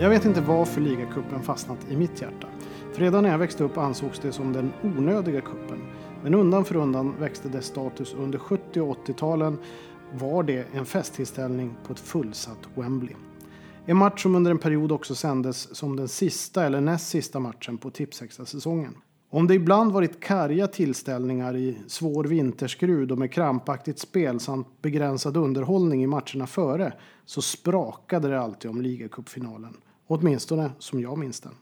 Jag vet inte varför ligacupen fastnat i mitt hjärta. För redan när jag växte upp ansågs det som den onödiga kuppen. Men undan för undan växte dess status under 70 och 80-talen var det en festtillställning på ett fullsatt Wembley. En match som under en period också sändes som den sista eller näst sista matchen på Tipsextra-säsongen. Om det ibland varit karga tillställningar i svår vinterskrud och med krampaktigt spel samt begränsad underhållning i matcherna före så sprakade det alltid om ligacupfinalen. Åtminstone som jag minns den.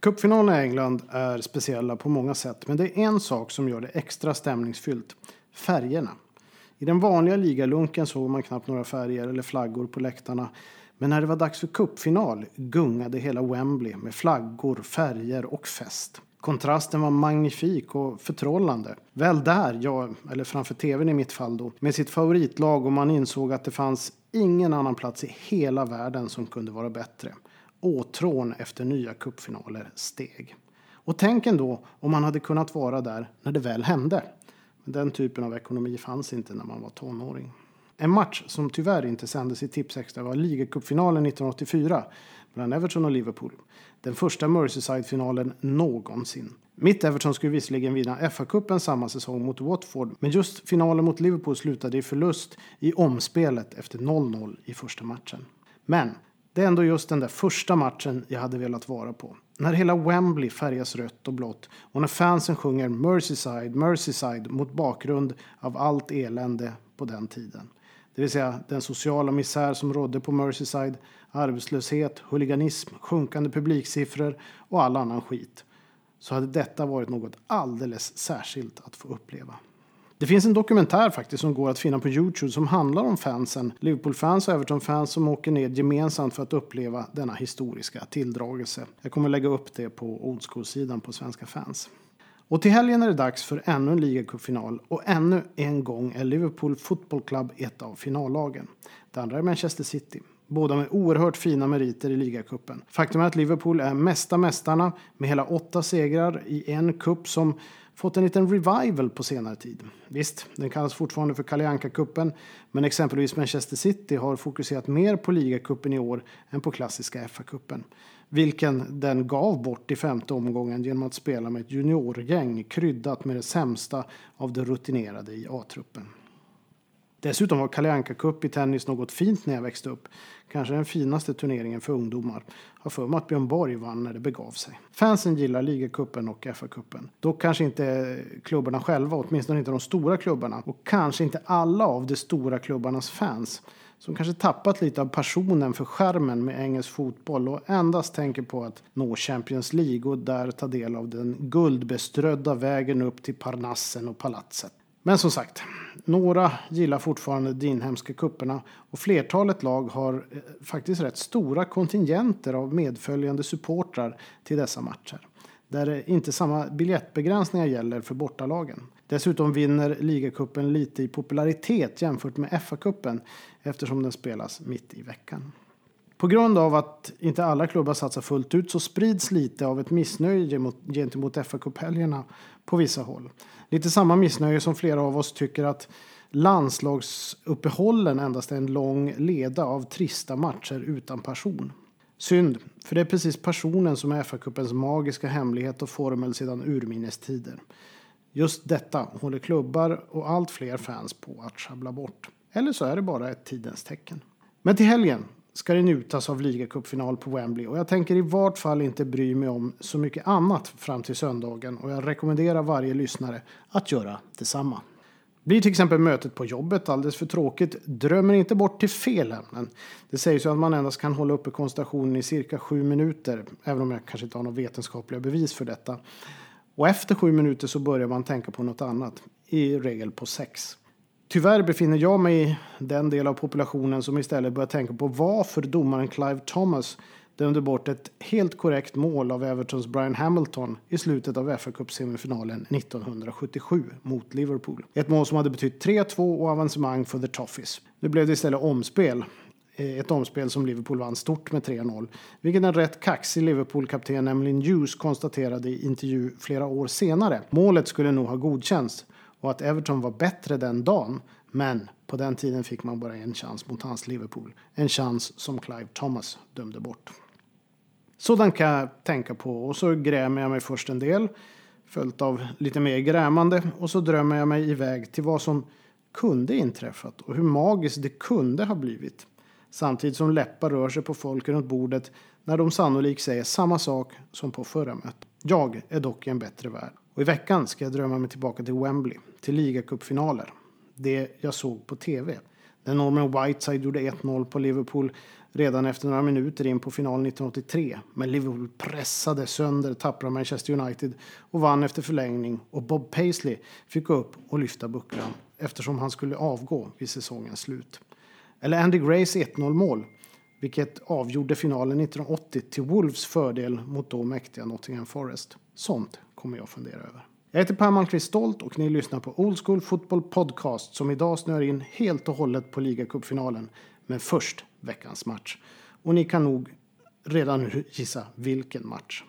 Cupfinalerna i England är speciella på många sätt men det är en sak som gör det extra stämningsfyllt. Färgerna. I den vanliga ligalunken såg man knappt några färger eller flaggor på läktarna. Men när det var dags för cupfinal gungade hela Wembley med flaggor, färger och fest. Kontrasten var magnifik och förtrollande. Väl där, ja, eller framför tvn i mitt fall då, med sitt favoritlag och man insåg att det fanns ingen annan plats i hela världen som kunde vara bättre. Åtrån efter nya cupfinaler steg. Och tänk ändå om man hade kunnat vara där när det väl hände. Men den typen av ekonomi fanns inte när man var tonåring. En match som tyvärr inte sändes i Tipsextra var ligacupfinalen 1984 mellan Everton och Liverpool. Den första Merseyside-finalen någonsin. Mitt Everton skulle visserligen vinna FA-cupen samma säsong mot Watford men just finalen mot Liverpool slutade i förlust i omspelet efter 0-0 i första matchen. Men det är ändå just den där första matchen jag hade velat vara på. När hela Wembley färgas rött och blått och när fansen sjunger Merseyside, Merseyside mot bakgrund av allt elände på den tiden. Det vill säga den sociala misär som rådde på Merseyside, arbetslöshet, huliganism, sjunkande publiksiffror och all annan skit. Så hade detta varit något alldeles särskilt att få uppleva. Det finns en dokumentär faktiskt som går att finna på Youtube som handlar om fansen, Liverpool-fans och Everton-fans som åker ner gemensamt för att uppleva denna historiska tilldragelse. Jag kommer lägga upp det på Old School-sidan på Svenska fans. Och till helgen är det dags för ännu en ligacupfinal och ännu en gång är Liverpool Football Club ett av finallagen. Det andra är Manchester City. Båda med oerhört fina meriter i ligacupen. Faktum är att Liverpool är mesta mästarna med hela åtta segrar i en cup som fått en liten revival på senare tid. Visst, den kallas fortfarande för Kalle Anka-cupen, men exempelvis Manchester City har fokuserat mer på ligacupen i år än på klassiska FA-cupen. Vilken den gav bort i femte omgången genom att spela med ett juniorgäng kryddat med det sämsta av det rutinerade i A-truppen. Dessutom var Kalle Anka Cup i tennis något fint när jag växte upp. Kanske den finaste turneringen för ungdomar. Har för mig att Björn Borg vann när det begav sig. Fansen gillar ligacupen och FA-cupen. Dock kanske inte klubbarna själva, åtminstone inte de stora klubbarna. Och kanske inte alla av de stora klubbarnas fans. Som kanske tappat lite av passionen för skärmen med engelsk fotboll och endast tänker på att nå Champions League och där ta del av den guldbeströdda vägen upp till Parnassen och palatset. Men som sagt, några gillar fortfarande de inhemska kupperna och flertalet lag har eh, faktiskt rätt stora kontingenter av medföljande supportrar till dessa matcher. Där inte samma biljettbegränsningar gäller för bortalagen. Dessutom vinner ligacupen lite i popularitet jämfört med FA-cupen eftersom den spelas mitt i veckan. På grund av att inte alla klubbar satsar fullt ut så sprids lite av ett missnöje gentemot FA-cuphelgerna på vissa håll. Lite samma missnöje som flera av oss tycker att landslagsuppehållen endast är en lång leda av trista matcher utan passion. Synd, för det är precis passionen som är FA-cupens magiska hemlighet och formel sedan urminnes tider. Just detta håller klubbar och allt fler fans på att sjabbla bort. Eller så är det bara ett tidens tecken. Men till helgen ska det njutas av ligacupfinal på Wembley och jag tänker i vart fall inte bry mig om så mycket annat fram till söndagen och jag rekommenderar varje lyssnare att göra detsamma. Blir till exempel mötet på jobbet alldeles för tråkigt, drömmer inte bort till fel ämnen. Det sägs ju att man endast kan hålla uppe koncentrationen i cirka sju minuter, även om jag kanske inte har några vetenskapliga bevis för detta. Och efter sju minuter så börjar man tänka på något annat, i regel på sex. Tyvärr befinner jag mig i den del av populationen som istället börjar tänka på varför domaren Clive Thomas dömde bort ett helt korrekt mål av Evertons Brian Hamilton i slutet av fa Cup-semifinalen 1977 mot Liverpool. Ett mål som hade betytt 3-2 och avancemang för The Toffees. Nu blev det istället omspel. Eh, ett omspel som Liverpool vann stort med 3-0. Vilket en rätt kaxig Liverpool-kapten Emlyn Hughes konstaterade i intervju flera år senare. Målet skulle nog ha godkänts och att Everton var bättre den dagen. Men på den tiden fick man bara en chans mot hans Liverpool. En chans som Clive Thomas dömde bort. Sådant kan jag tänka på och så grämer jag mig först en del. Följt av lite mer grämande och så drömmer jag mig iväg till vad som kunde inträffat och hur magiskt det kunde ha blivit. Samtidigt som läppar rör sig på folk runt bordet när de sannolikt säger samma sak som på förra mötet. Jag är dock i en bättre värld. Och i veckan ska jag drömma mig tillbaka till Wembley, till ligacupfinaler. Det jag såg på TV. När Norman Whiteside gjorde 1-0 på Liverpool redan efter några minuter in på finalen 1983. Men Liverpool pressade sönder tappra Manchester United och vann efter förlängning och Bob Paisley fick gå upp och lyfta bucklan eftersom han skulle avgå vid säsongens slut. Eller Andy Grays 1-0 mål vilket avgjorde finalen 1980 till Wolves fördel mot då mäktiga Nottingham Forest. Sånt kommer jag fundera över. Jag heter Per Malmqvist Stolt och ni lyssnar på Old School Football Podcast som idag snör in helt och hållet på ligacupfinalen. Men först veckans match. Och ni kan nog redan nu gissa vilken match.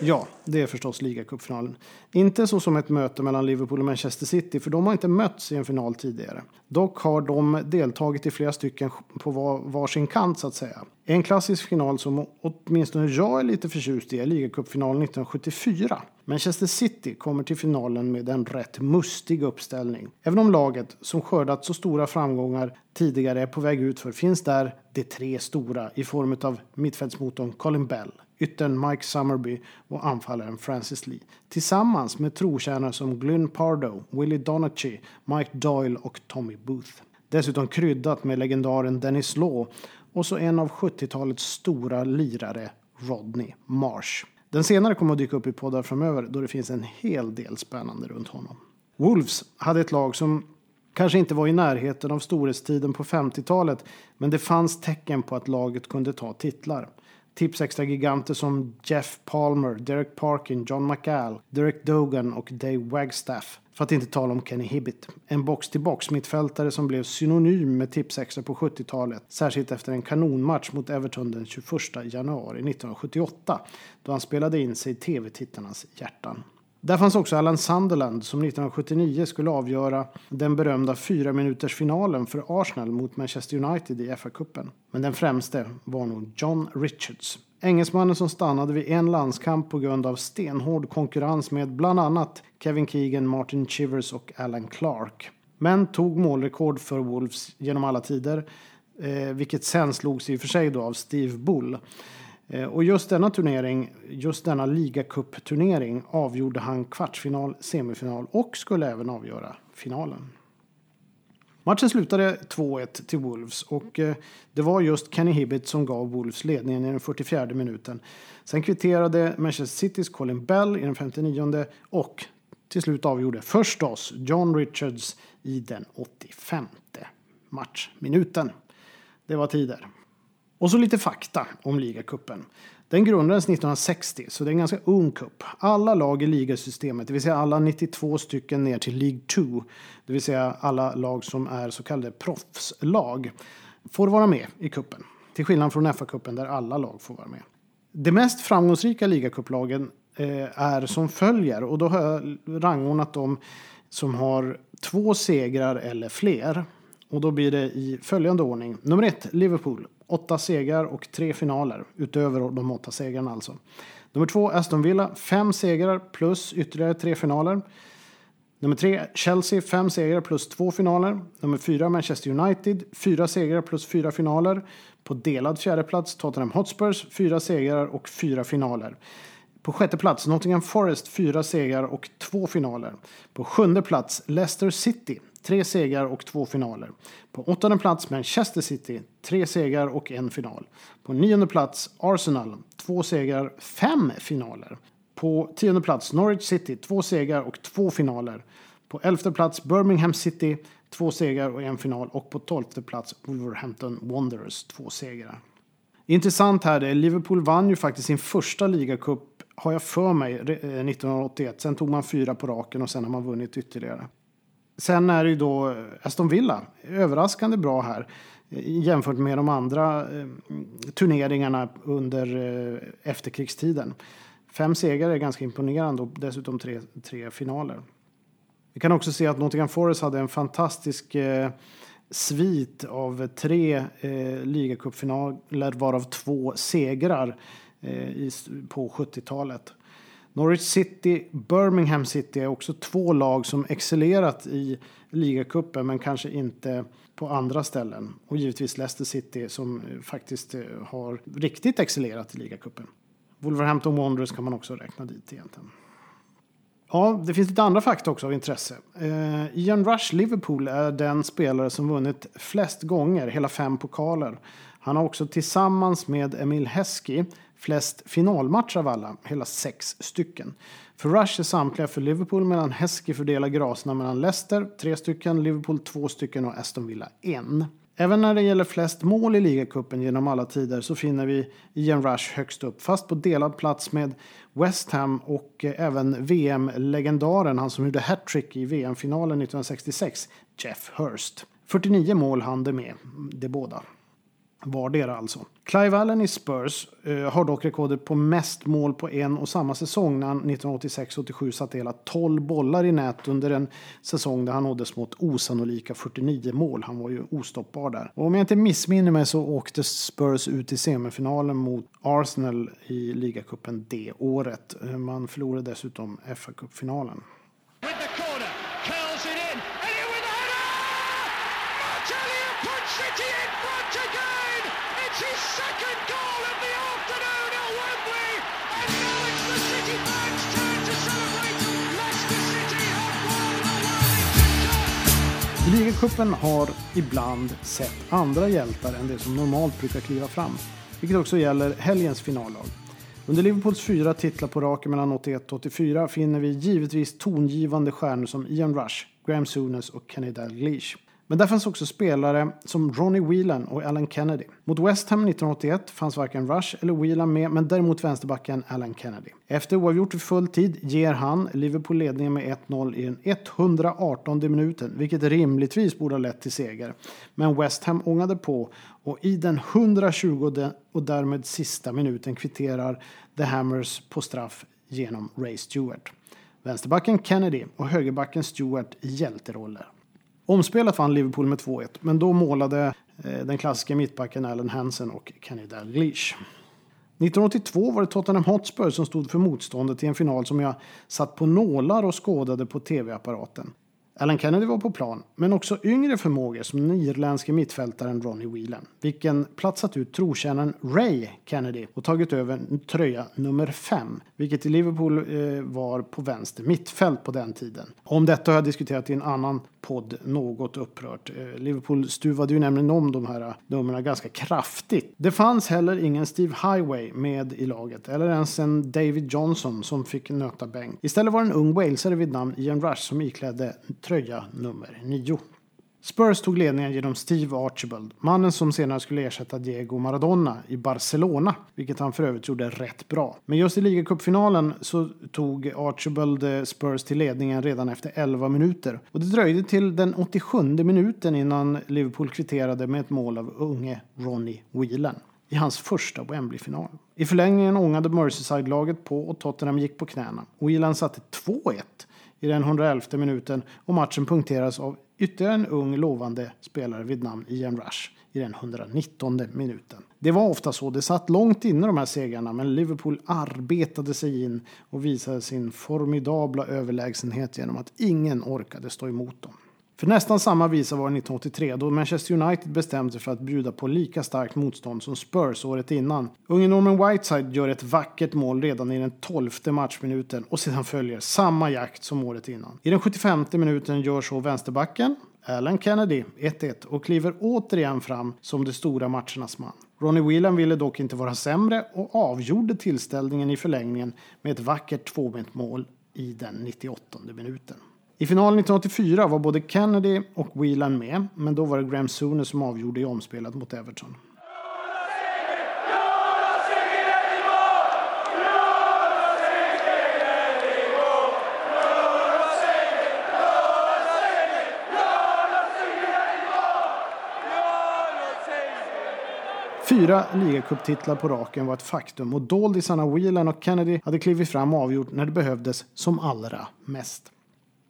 Ja, det är förstås ligacupfinalen. Inte så som ett möte mellan Liverpool och Manchester City, för de har inte mötts i en final tidigare. Dock har de deltagit i flera stycken på var, varsin kant så att säga. En klassisk final som åtminstone jag är lite förtjust i är ligacupfinalen 1974. Manchester City kommer till finalen med en rätt mustig uppställning. Även om laget, som skördat så stora framgångar tidigare, är på väg ut för finns där de tre stora i form av mittfältsmotorn Colin Bell, yttern Mike Summerby och anfallaren Francis Lee. Tillsammans med trotjänare som Glyn Pardo, Willie Donachie, Mike Doyle och Tommy Booth. Dessutom kryddat med legendaren Dennis Law och så en av 70-talets stora lirare, Rodney Marsh. Den senare kommer att dyka upp i poddar framöver då det finns en hel del spännande runt honom. Wolves hade ett lag som kanske inte var i närheten av storhetstiden på 50-talet men det fanns tecken på att laget kunde ta titlar. Tipsextra-giganter som Jeff Palmer, Derek Parkin, John McAll, Derek Dogan och Dave Wagstaff. För att inte tala om Kenny Hibbett. En box-till-box mittfältare som blev synonym med Tipsextra på 70-talet. Särskilt efter en kanonmatch mot Everton den 21 januari 1978. Då han spelade in sig i tv-tittarnas hjärtan. Där fanns också Alan Sunderland som 1979 skulle avgöra den berömda fyra minuters finalen för Arsenal mot Manchester United i FA-cupen. Men den främste var nog John Richards. Engelsmannen som stannade vid en landskamp på grund av stenhård konkurrens med bland annat Kevin Keegan, Martin Chivers och Alan Clark. Men tog målrekord för Wolves genom alla tider, eh, vilket sen slogs i och för sig då av Steve Bull. Eh, och just denna turnering, just denna ligacupturnering avgjorde han kvartsfinal, semifinal och skulle även avgöra finalen. Matchen slutade 2-1 till Wolves och eh, det var just Kenny Hibbett som gav Wolves ledningen i den 44 minuten. Sen kvitterade Manchester Citys Colin Bell i den 59 och till slut avgjorde förstås John Richards i den 85 matchminuten. Det var tider. Och så lite fakta om ligacupen. Den grundades 1960, så det är en ganska ung cup. Alla lag i ligasystemet, det vill säga alla 92 stycken ner till League 2, det vill säga alla lag som är så kallade proffslag, får vara med i kuppen. Till skillnad från FA-cupen där alla lag får vara med. De mest framgångsrika ligacuplagen eh, är som följer och då har jag rangordnat dem som har två segrar eller fler. Och då blir det i följande ordning. Nummer ett, Liverpool. Åtta segrar och tre finaler, utöver de åtta segrarna alltså. Nummer två, Aston Villa. Fem segrar plus ytterligare tre finaler. Nummer tre, Chelsea. Fem segrar plus två finaler. Nummer fyra, Manchester United. Fyra segrar plus fyra finaler. På delad fjärdeplats, Tottenham Hotspurs. Fyra segrar och fyra finaler. På sjätte plats Nottingham Forest, fyra segrar och två finaler. På sjunde plats Leicester City, tre segrar och två finaler. På åttonde plats Manchester City, tre segrar och en final. På nionde plats Arsenal, två segrar, fem finaler. På tionde plats Norwich City, två segrar och två finaler. På elfte plats Birmingham City, två segrar och en final. Och på tolfte plats Wolverhampton Wanderers, två segrar. Intressant här är Liverpool vann ju faktiskt sin första ligacup har jag för mig 1981. Eh, sen tog man fyra på raken och sen har man vunnit ytterligare. Sen är det ju då eh, Aston Villa. Överraskande bra här eh, jämfört med de andra eh, turneringarna under efterkrigstiden. Fem segrar är ganska imponerande och dessutom tre, tre finaler. Vi kan också se att Nottingham Forest hade en fantastisk eh, svit av tre eh, ligacupfinaler varav två segrar eh, i, på 70-talet. Norwich City, Birmingham City är också två lag som excellerat i ligacupen men kanske inte på andra ställen. Och givetvis Leicester City som eh, faktiskt eh, har riktigt excellerat i ligacupen. Wolverhampton Wanderers kan man också räkna dit egentligen. Ja, det finns lite andra fakta också av intresse. Eh, Ian Rush Liverpool är den spelare som vunnit flest gånger, hela fem pokaler. Han har också tillsammans med Emil Heskey flest finalmatcher av alla, hela sex stycken. För Rush är samtliga för Liverpool medan Heskey fördelar graserna mellan Leicester, tre stycken, Liverpool två stycken och Aston Villa en. Även när det gäller flest mål i ligacupen genom alla tider så finner vi Ian Rush högst upp, fast på delad plats med West Ham och eh, även VM-legendaren, han som gjorde hattrick i VM-finalen 1966, Jeff Hurst. 49 mål hann det med, de båda. Vardera alltså. Clive Allen i Spurs eh, har dock rekordet på mest mål på en och samma säsong när han 1986-87 satte hela 12 bollar i nät under en säsong där han nådde smått osannolika 49 mål. Han var ju ostoppbar där. Och om jag inte missminner mig så åkte Spurs ut i semifinalen mot Arsenal i ligacupen det året. Eh, man förlorade dessutom FA-cupfinalen. Ligacupen har ibland sett andra hjältar än det som normalt brukar kliva fram. Vilket också gäller helgens finallag. Under Liverpools fyra titlar på raken mellan 81 och 84 finner vi givetvis tongivande stjärnor som Ian Rush, Graham Souness och Kenny Dalglish. Men där fanns också spelare som Ronnie Whelan och Alan Kennedy. Mot West Ham 1981 fanns varken Rush eller Whelan med, men däremot vänsterbacken Alan Kennedy. Efter oavgjort i full tid ger han Liverpool ledningen med 1-0 i den 118 minuten, vilket rimligtvis borde ha lett till seger. Men West Ham ångade på och i den 120 och därmed sista minuten kvitterar The Hammers på straff genom Ray Stewart. Vänsterbacken Kennedy och högerbacken Stewart i hjälteroller. Omspelat vann Liverpool med 2-1, men då målade eh, den klassiska mittbacken Allen Hansen och Kenny Dalglish. 1982 var det Tottenham Hotspur som stod för motståndet i en final som jag satt på nålar och skådade på tv-apparaten. Alan Kennedy var på plan, men också yngre förmågor som den irländske mittfältaren Ronnie Whelan, vilken platsat ut trotjänaren Ray Kennedy och tagit över tröja nummer 5, vilket i Liverpool eh, var på vänster mittfält på den tiden. Om detta har jag diskuterat i en annan podd något upprört. Eh, Liverpool stuvade ju nämligen om de här eh, numren ganska kraftigt. Det fanns heller ingen Steve Highway med i laget, eller ens en David Johnson som fick nöta bänk. Istället var det en ung walesare vid namn Ian Rush som iklädde tröja nummer 9. Spurs tog ledningen genom Steve Archibald, mannen som senare skulle ersätta Diego Maradona i Barcelona, vilket han för övrigt gjorde rätt bra. Men just i ligacupfinalen så tog Archibald eh, Spurs till ledningen redan efter 11 minuter. Och det dröjde till den 87 minuten innan Liverpool kvitterade med ett mål av unge Ronnie Whelan i hans första Wembley-final. I förlängningen ångade Merseyside-laget på och Tottenham gick på knäna. Whelan satte 2-1 i den 111 minuten och matchen punkteras av ytterligare en ung lovande spelare vid namn Ian Rush i den 119 minuten. Det var ofta så. Det satt långt inne de här segrarna men Liverpool arbetade sig in och visade sin formidabla överlägsenhet genom att ingen orkade stå emot dem. För nästan samma visa var det 1983 då Manchester United bestämde sig för att bjuda på lika starkt motstånd som Spurs året innan. Unge Norman Whiteside gör ett vackert mål redan i den 12 matchminuten och sedan följer samma jakt som året innan. I den 75 minuten gör så vänsterbacken Alan Kennedy 1-1 och kliver återigen fram som de stora matchernas man. Ronnie Whelan ville dock inte vara sämre och avgjorde tillställningen i förlängningen med ett vackert tvåbent i den 98 minuten. I finalen 1984 var både Kennedy och Whelan med, men då var det Graham Souness som avgjorde i omspelet mot Everton. Fyra ligacuptitlar på raken var ett faktum och doldisarna Whelan och Kennedy hade klivit fram och avgjort när det behövdes som allra mest.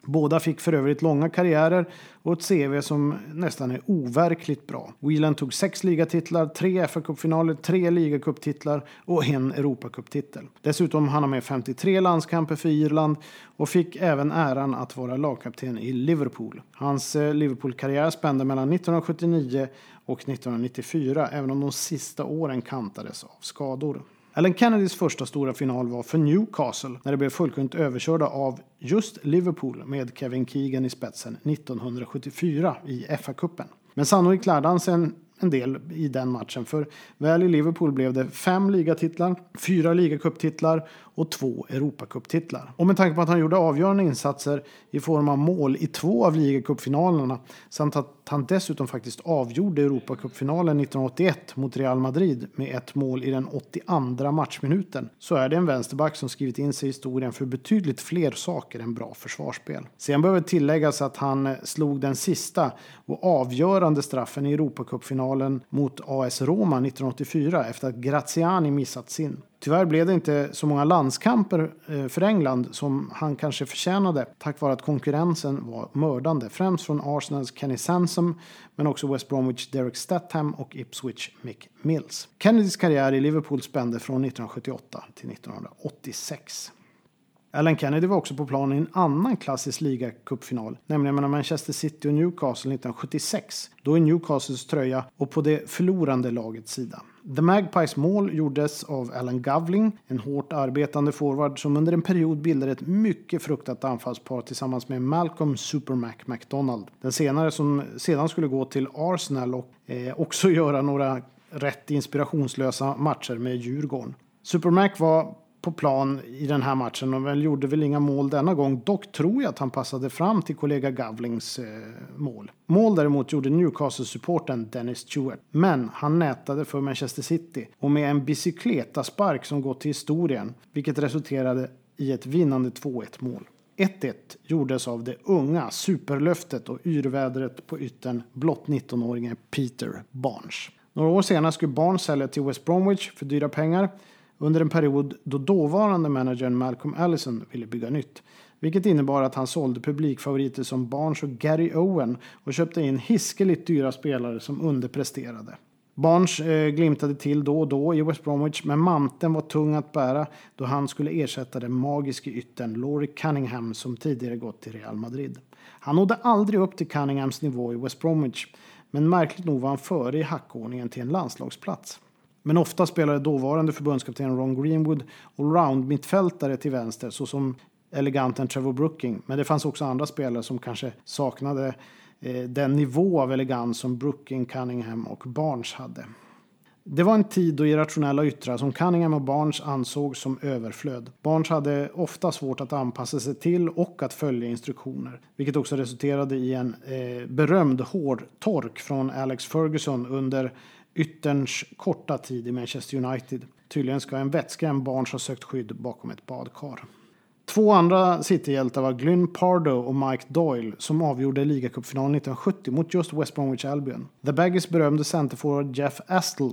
Båda fick för övrigt långa karriärer och ett CV som nästan är overkligt bra. Whelan tog sex ligatitlar, tre FA-cupfinaler, tre ligacuptitlar och en Europacuptitel. Dessutom hann han med 53 landskamper för Irland och fick även äran att vara lagkapten i Liverpool. Hans eh, Liverpool-karriär spände mellan 1979 och 1994, även om de sista åren kantades av skador. Alan Kennedys första stora final var för Newcastle när de blev fullkomligt överkörda av just Liverpool med Kevin Keegan i spetsen 1974 i FA-cupen. Men sannolikt lärde han sig en en del i den matchen. För väl i Liverpool blev det fem ligatitlar, fyra ligacuptitlar och två Europacuptitlar. Och med tanke på att han gjorde avgörande insatser i form av mål i två av ligacupfinalerna samt att han dessutom faktiskt avgjorde Europacupfinalen 1981 mot Real Madrid med ett mål i den 82 matchminuten så är det en vänsterback som skrivit in sig i historien för betydligt fler saker än bra försvarsspel. Sen behöver tilläggas att han slog den sista och avgörande straffen i Europacupfinalen mot AS Roma 1984 efter att Graziani missat sin. Tyvärr blev det inte så många landskamper eh, för England som han kanske förtjänade tack vare att konkurrensen var mördande. Främst från Arsenals Kenny Sansom men också West Bromwich Derek Statham och Ipswich Mick Mills. Kennedys karriär i Liverpool spände från 1978 till 1986. Alan Kennedy var också på plan i en annan klassisk ligacupfinal, nämligen mellan Manchester City och Newcastle 1976. Då i Newcastles tröja och på det förlorande lagets sida. The Magpies mål gjordes av Alan Gavling, en hårt arbetande forward som under en period bildade ett mycket fruktat anfallspar tillsammans med Malcolm Supermac McDonald. Den senare som sedan skulle gå till Arsenal och eh, också göra några rätt inspirationslösa matcher med Djurgården. Supermac var på plan i den här matchen och väl gjorde väl inga mål denna gång. Dock tror jag att han passade fram till kollega Gavlings eh, mål. Mål däremot gjorde Newcastle-supporten Dennis Stewart. Men han nätade för Manchester City och med en bicicletaspark som gått till historien, vilket resulterade i ett vinnande 2-1 mål. 1-1 gjordes av det unga superlöftet och yrvädret på yttern blott 19-åringen Peter Barnes. Några år senare skulle Barnes sälja till West Bromwich för dyra pengar under en period då dåvarande managern Malcolm Allison ville bygga nytt. Vilket innebar att han sålde publikfavoriter som Barnes och Gary Owen och köpte in hiskeligt dyra spelare som underpresterade. Barnes eh, glimtade till då och då i West Bromwich men manteln var tung att bära då han skulle ersätta den magiske yttern Laurie Cunningham som tidigare gått till Real Madrid. Han nådde aldrig upp till Cunninghams nivå i West Bromwich men märkligt nog var han före i hackordningen till en landslagsplats. Men ofta spelade dåvarande förbundskapten Ron Greenwood allround-mittfältare till vänster såsom eleganten Trevor Brooking. Men det fanns också andra spelare som kanske saknade eh, den nivå av elegans som Brooking, Cunningham och Barnes hade. Det var en tid då irrationella yttrar som Cunningham och Barnes ansågs som överflöd. Barnes hade ofta svårt att anpassa sig till och att följa instruktioner, vilket också resulterade i en eh, berömd hårtork från Alex Ferguson under ytterns korta tid i Manchester United. Tydligen ska en vettskrämd barn ha sökt skydd bakom ett badkar. Två andra Cityhjältar var Glyn Pardo och Mike Doyle som avgjorde ligacupfinalen 1970 mot just West Bromwich Albion. The Baggies berömde centerforward Jeff Astle,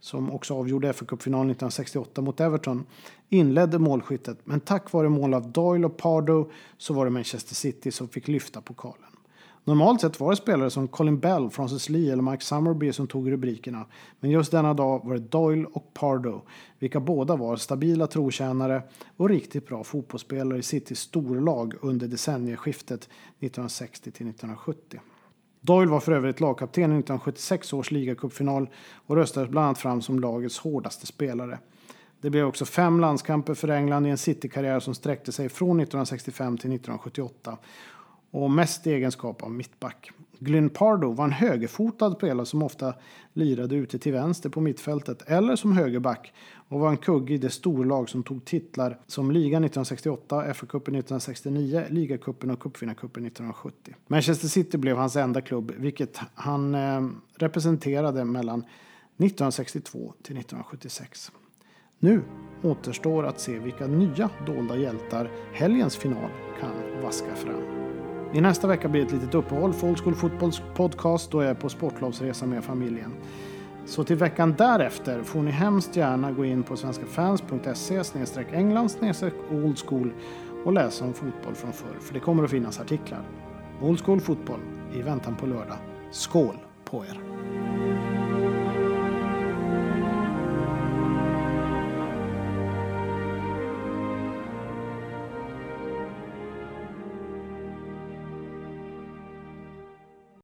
som också avgjorde FA-cupfinalen 1968 mot Everton, inledde målskyttet men tack vare mål av Doyle och Pardo så var det Manchester City som fick lyfta pokalen. Normalt sett var det spelare som Colin Bell, Francis Lee eller Mike Summerby som tog rubrikerna. Men just denna dag var det Doyle och Pardo, vilka båda var stabila trotjänare och riktigt bra fotbollsspelare i Citys storlag under decennieskiftet 1960 till 1970. Doyle var för övrigt lagkapten i 1976 års ligacupfinal och röstades bland annat fram som lagets hårdaste spelare. Det blev också fem landskamper för England i en City-karriär som sträckte sig från 1965 till 1978 och mest i egenskap av mittback. Glyn Pardo var en högerfotad spelare som ofta lirade ute till vänster på mittfältet eller som högerback och var en kugge i det storlag som tog titlar som ligan 1968, FA-cupen 1969, ligacupen och cupvinnarcupen 1970. Manchester City blev hans enda klubb, vilket han eh, representerade mellan 1962 till 1976. Nu återstår att se vilka nya dolda hjältar helgens final kan vaska fram. I nästa vecka blir det ett litet uppehåll för Old School Fotbolls podcast då jag är på sportlovsresa med familjen. Så till veckan därefter får ni hemskt gärna gå in på svenskafans.se england old school och läsa om fotboll från förr, för det kommer att finnas artiklar. Old school fotboll i väntan på lördag. Skål på er!